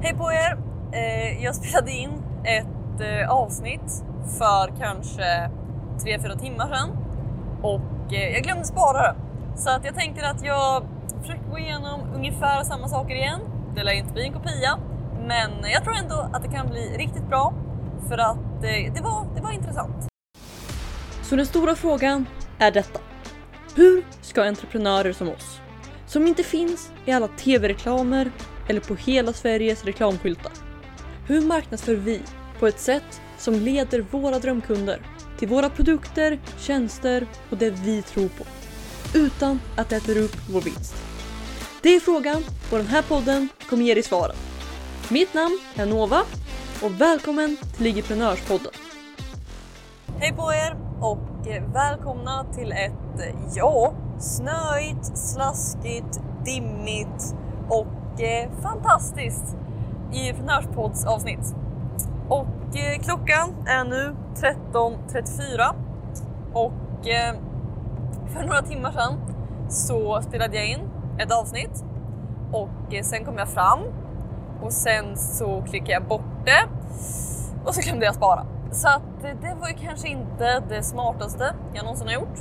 Hej på er! Eh, jag spelade in ett eh, avsnitt för kanske 3-4 timmar sedan och eh, jag glömde spara det. Så att jag tänker att jag försöker gå igenom ungefär samma saker igen. Det lär inte bli en kopia, men jag tror ändå att det kan bli riktigt bra för att det, var, det var intressant. Så den stora frågan är detta. Hur ska entreprenörer som oss, som inte finns i alla tv-reklamer eller på hela Sveriges reklamskyltar. Hur marknadsför vi på ett sätt som leder våra drömkunder till våra produkter, tjänster och det vi tror på utan att det äter upp vår vinst? Det är frågan och den här podden kommer ge dig svaren. Mitt namn är Nova och välkommen till Ligiprenörspodden. Hej på er och välkomna till ett, ja, snöigt, slaskigt, dimmigt och eh, fantastiskt Entreprenörspodds avsnitt. Och eh, klockan är nu 13.34 och eh, för några timmar sedan så spelade jag in ett avsnitt och eh, sen kom jag fram och sen så klickade jag bort det och så glömde jag spara. Så att eh, det var ju kanske inte det smartaste jag någonsin har gjort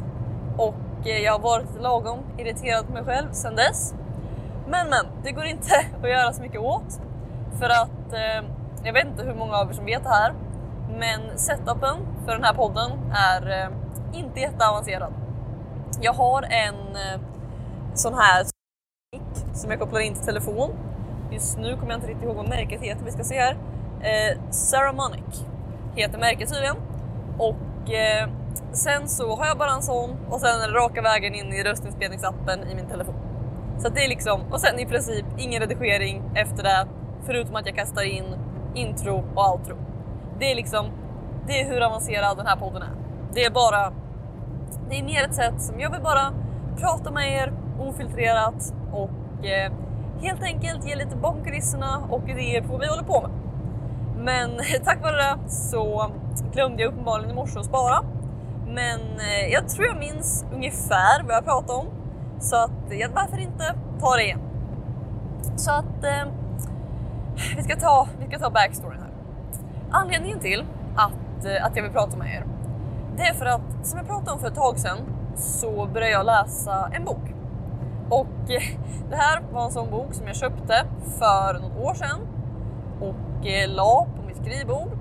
och eh, jag har varit lagom irriterad på mig själv sedan dess. Men men, det går inte att göra så mycket åt för att eh, jag vet inte hur många av er som vet det här, men setupen för den här podden är eh, inte jätteavancerad. Jag har en eh, sån här som jag kopplar in till telefon. Just nu kommer jag inte riktigt ihåg vad märket heter, vi ska se här. Eh, Ceramonic heter märket tydligen. Och eh, sen så har jag bara en sån och sen är det raka vägen in i röstinspelningsappen i min telefon. Så att det är liksom, och sen i princip ingen redigering efter det förutom att jag kastar in intro och outro. Det är liksom, det är hur avancerad den här podden är. Det är bara, det är mer ett sätt som jag vill bara prata med er ofiltrerat och eh, helt enkelt ge lite bakom kulisserna och idéer på vad vi håller på med. Men tack vare det så glömde jag uppenbarligen i morse att spara. Men eh, jag tror jag minns ungefär vad jag pratade om. Så att, ja, varför inte ta det igen? Så att eh, vi, ska ta, vi ska ta backstoryn här. Anledningen till att, eh, att jag vill prata med er, det är för att som jag pratade om för ett tag sedan så började jag läsa en bok. Och eh, det här var en sån bok som jag köpte för något år sedan och eh, la på mitt skrivbord.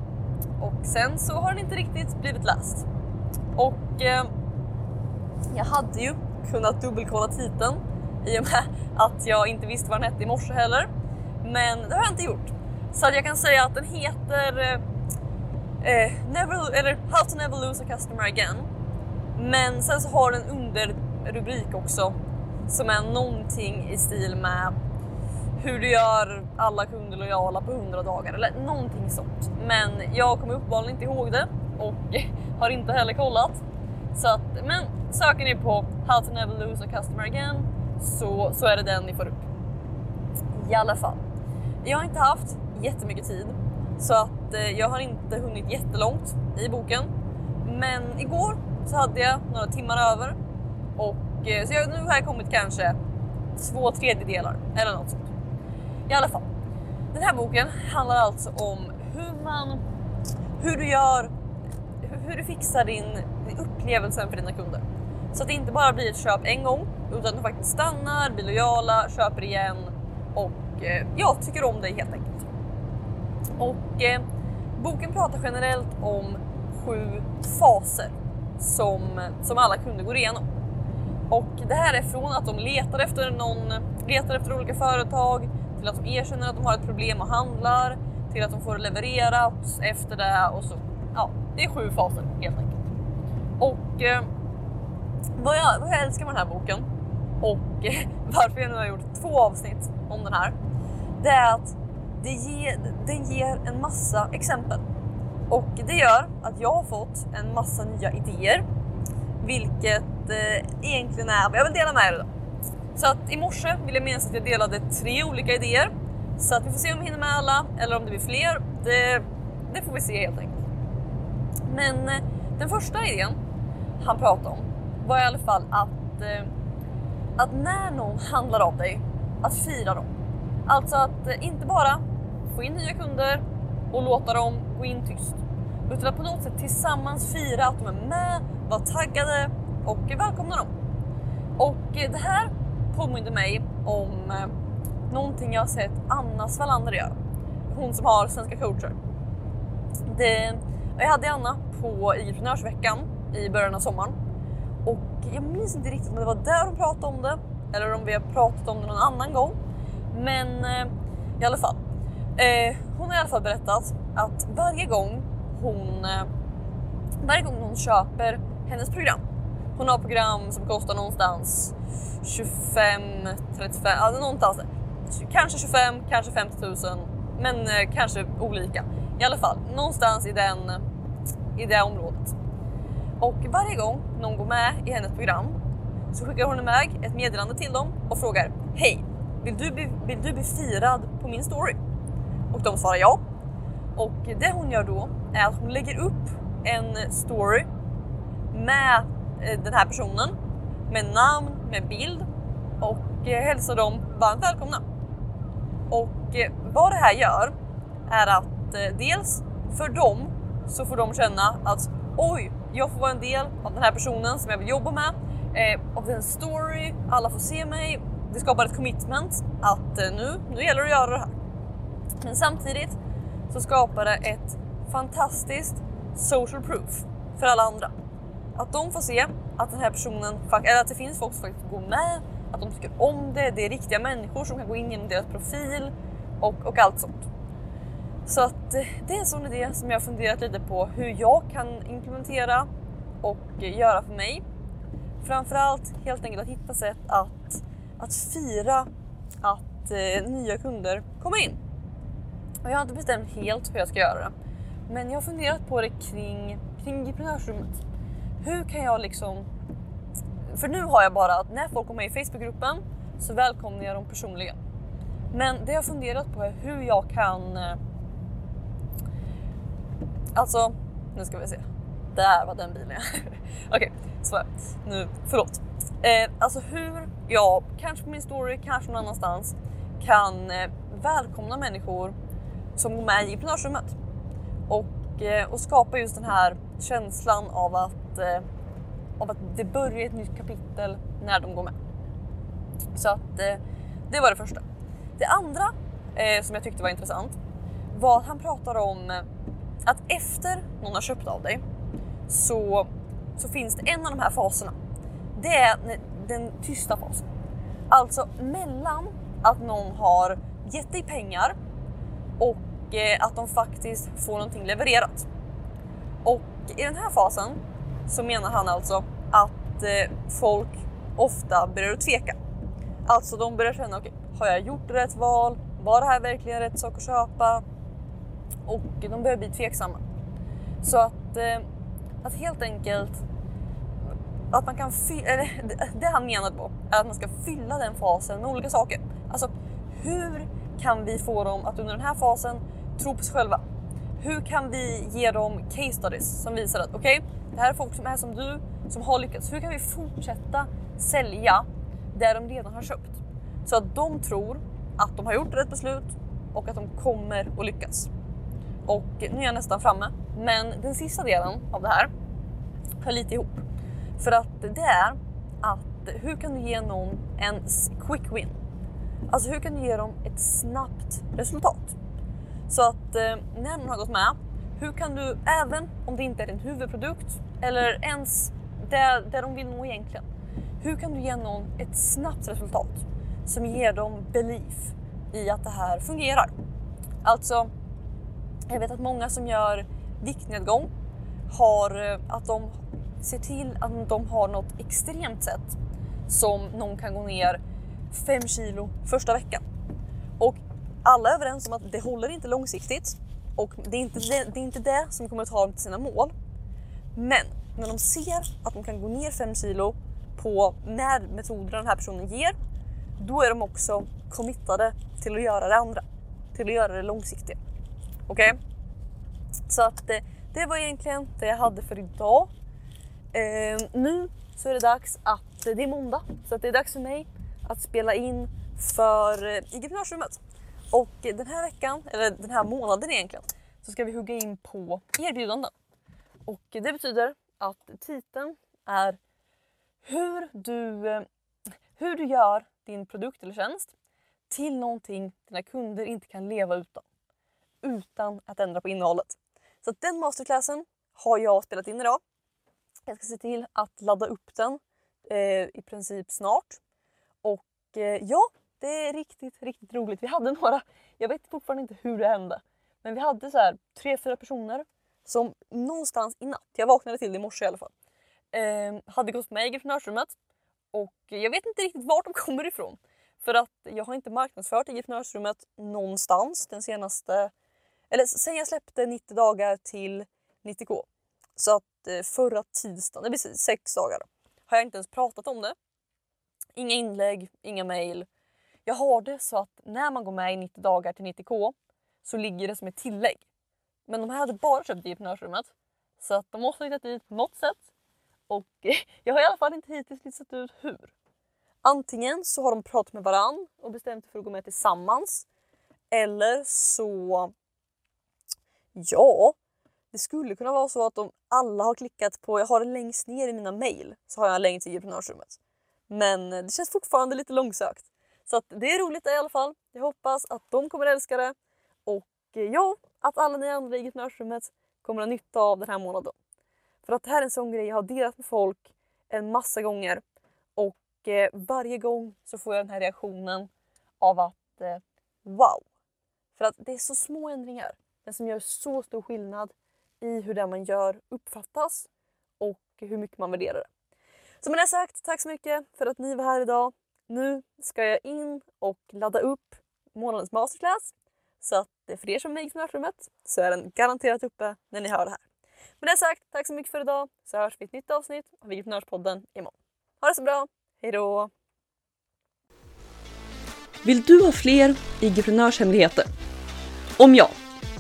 Och sen så har den inte riktigt blivit läst. Och eh, jag hade ju kunnat dubbelkolla titeln i och med att jag inte visste vad den hette i morse heller. Men det har jag inte gjort. Så att jag kan säga att den heter eh, eh never, eller How to never lose a customer again. Men sen så har den underrubrik också som är någonting i stil med hur du gör alla kunder lojala på 100 dagar eller någonting sånt. Men jag kommer uppenbarligen inte ihåg det och har inte heller kollat. Så att, men söker ni på How to never lose a customer again så, så är det den ni får upp. I alla fall. Jag har inte haft jättemycket tid så att eh, jag har inte hunnit jättelångt i boken. Men igår så hade jag några timmar över och eh, så jag, nu har jag kommit kanske två tredjedelar eller något sånt. I alla fall. Den här boken handlar alltså om hur man, hur du gör, hur, du fixar din upplevelsen för dina kunder. Så att det inte bara blir ett köp en gång utan att du faktiskt stannar, blir lojala, köper igen och eh, tycker om dig helt enkelt. Och eh, boken pratar generellt om sju faser som, som alla kunder går igenom. Och det här är från att de letar efter någon, letar efter olika företag, till att de erkänner att de har ett problem och handlar, till att de får det levererat efter det och så. Ja, det är sju faser helt enkelt. Och eh, vad, jag, vad jag älskar med den här boken och eh, varför jag nu har gjort två avsnitt om den här, det är att det ger, den ger en massa exempel. Och det gör att jag har fått en massa nya idéer, vilket eh, egentligen är vad jag vill dela med er idag. Så att i morse vill jag minnas att jag delade tre olika idéer. Så att vi får se om vi hinner med alla eller om det blir fler. Det, det får vi se helt enkelt. Men eh, den första idén han pratade om var i alla fall att, eh, att när någon handlar av dig, att fira dem. Alltså att eh, inte bara få in nya kunder och låta dem gå in tyst. Utan att på något sätt tillsammans fira att de är med, vara taggade och välkomna dem. Och eh, det här påminner mig om eh, någonting jag har sett Anna Svalander göra. Hon som har Svenska coacher. Det, jag hade Anna på Entreprenörsveckan i början av sommaren och jag minns inte riktigt om det var där hon pratade om det eller om vi har pratat om det någon annan gång. Men eh, i alla fall. Eh, hon har i alla fall berättat att varje gång hon, eh, varje gång hon köper hennes program. Hon har program som kostar någonstans 25, 35, alltså någonstans där. Kanske 25, kanske 50 000, men eh, kanske olika. I alla fall någonstans i, den, i det området. Och varje gång någon går med i hennes program så skickar hon iväg ett meddelande till dem och frågar Hej, vill du, bli, vill du bli firad på min story? Och de svarar ja. Och det hon gör då är att hon lägger upp en story med eh, den här personen med namn, med bild och eh, hälsar dem varmt välkomna. Och eh, vad det här gör är att dels för dem så får de känna att oj, jag får vara en del av den här personen som jag vill jobba med, eh, av den story, alla får se mig. Det skapar ett commitment att eh, nu, nu gäller det att göra det här. Men samtidigt så skapar det ett fantastiskt social proof för alla andra. Att de får se att den här personen, eller att det finns folk som faktiskt går med, att de tycker om det, det är riktiga människor som kan gå in genom deras profil och, och allt sånt. Så att eh, det är en sån idé som jag funderat lite på hur jag kan implementera och eh, göra för mig. Framförallt helt enkelt att hitta sätt att, att fira att eh, nya kunder kommer in. Och jag har inte bestämt helt hur jag ska göra det. Men jag har funderat på det kring, kring entreprenörsrummet. Hur kan jag liksom... För nu har jag bara att när folk kommer med i Facebookgruppen så välkomnar jag dem personligen. Men det jag har funderat på är hur jag kan eh, Alltså, nu ska vi se. Där var den bilen Okej, okay, så nu, förlåt. Eh, alltså hur jag, kanske på min story, kanske någon annanstans, kan eh, välkomna människor som går med i entreprenörsrummet. Och, eh, och skapa just den här känslan av att, eh, av att det börjar ett nytt kapitel när de går med. Så att eh, det var det första. Det andra eh, som jag tyckte var intressant var att han pratar om eh, att efter någon har köpt av dig så, så finns det en av de här faserna. Det är den tysta fasen. Alltså mellan att någon har gett dig pengar och eh, att de faktiskt får någonting levererat. Och i den här fasen så menar han alltså att eh, folk ofta börjar tveka. Alltså de börjar känna, okej, okay, har jag gjort rätt val? Var det här verkligen rätt sak att köpa? Och de börjar bli tveksamma. Så att, eh, att helt enkelt att man kan fylla, det han menar på är att man ska fylla den fasen med olika saker. Alltså hur kan vi få dem att under den här fasen tro på sig själva? Hur kan vi ge dem case studies som visar att okej, okay, det här är folk som är som du, som har lyckats. Hur kan vi fortsätta sälja det de redan har köpt? Så att de tror att de har gjort rätt beslut och att de kommer att lyckas. Och nu är jag nästan framme. Men den sista delen av det här hör lite ihop. För att det är att hur kan du ge någon en quick win? Alltså hur kan du ge dem ett snabbt resultat? Så att eh, när någon har gått med, hur kan du, även om det inte är din huvudprodukt eller ens det, det de vill nå egentligen, hur kan du ge någon ett snabbt resultat som ger dem belief i att det här fungerar? Alltså, jag vet att många som gör viktnedgång har eh, att de ser till att de har något extremt sätt som någon kan gå ner 5 kilo första veckan. Och alla är överens om att det håller inte långsiktigt och det är inte det, det, är inte det som kommer att ta dem till sina mål. Men när de ser att de kan gå ner 5 kilo på med metoderna den här personen ger, då är de också committade till att göra det andra, till att göra det långsiktiga. Okej? Okay? Så att det, det var egentligen det jag hade för idag. Eh, nu så är det dags att, eh, det är måndag, så att det är dags för mig att spela in för eh, entreprenörsrummet. Och den här veckan, eller den här månaden egentligen, så ska vi hugga in på erbjudanden. Och det betyder att titeln är hur du, eh, hur du gör din produkt eller tjänst till någonting dina kunder inte kan leva utan. Utan att ändra på innehållet. Så att den masterclassen har jag spelat in idag. Jag ska se till att ladda upp den eh, i princip snart. Och eh, ja, det är riktigt, riktigt roligt. Vi hade några, jag vet fortfarande inte hur det hände, men vi hade så här tre, fyra personer som någonstans i natt, jag vaknade till det i morse i alla fall, eh, hade gått med i entreprenörsrummet och jag vet inte riktigt vart de kommer ifrån. För att jag har inte marknadsfört entreprenörsrummet någonstans den senaste, eller sen jag släppte 90 dagar till 90k. Så att eh, förra tisdagen, det blir sex dagar, har jag inte ens pratat om det. Inga inlägg, inga mejl. Jag har det så att när man går med i 90 dagar till 90k så ligger det som ett tillägg. Men de här hade bara köpt det i entreprenörsrummet så att de måste ha hittat dit på något sätt. Och jag har i alla fall inte hittills listat ut hur. Antingen så har de pratat med varann och bestämt sig för att gå med tillsammans. Eller så... Ja, det skulle kunna vara så att om alla har klickat på, jag har det längst ner i mina mejl så har jag en länk till entreprenörsrummet. Men det känns fortfarande lite långsökt. Så att det är roligt i alla fall. Jag hoppas att de kommer älska det. Och eh, ja, att alla ni andra i entreprenörsrummet kommer ha nytta av den här månaden. För att det här är en sån grej jag har delat med folk en massa gånger. Och eh, varje gång så får jag den här reaktionen av att eh, wow. För att det är så små ändringar men som gör så stor skillnad i hur det man gör uppfattas och hur mycket man värderar det. Så med det sagt, tack så mycket för att ni var här idag. Nu ska jag in och ladda upp månadens masterclass. Så att för er som är i smörsrummet så är den garanterat uppe när ni hör det här. Med det sagt, tack så mycket för idag så hörs vi i ett nytt avsnitt av Vigiprenörspodden imorgon. Ha det så bra, hejdå! Vill du ha fler IG-prenörshemligheter? Om ja,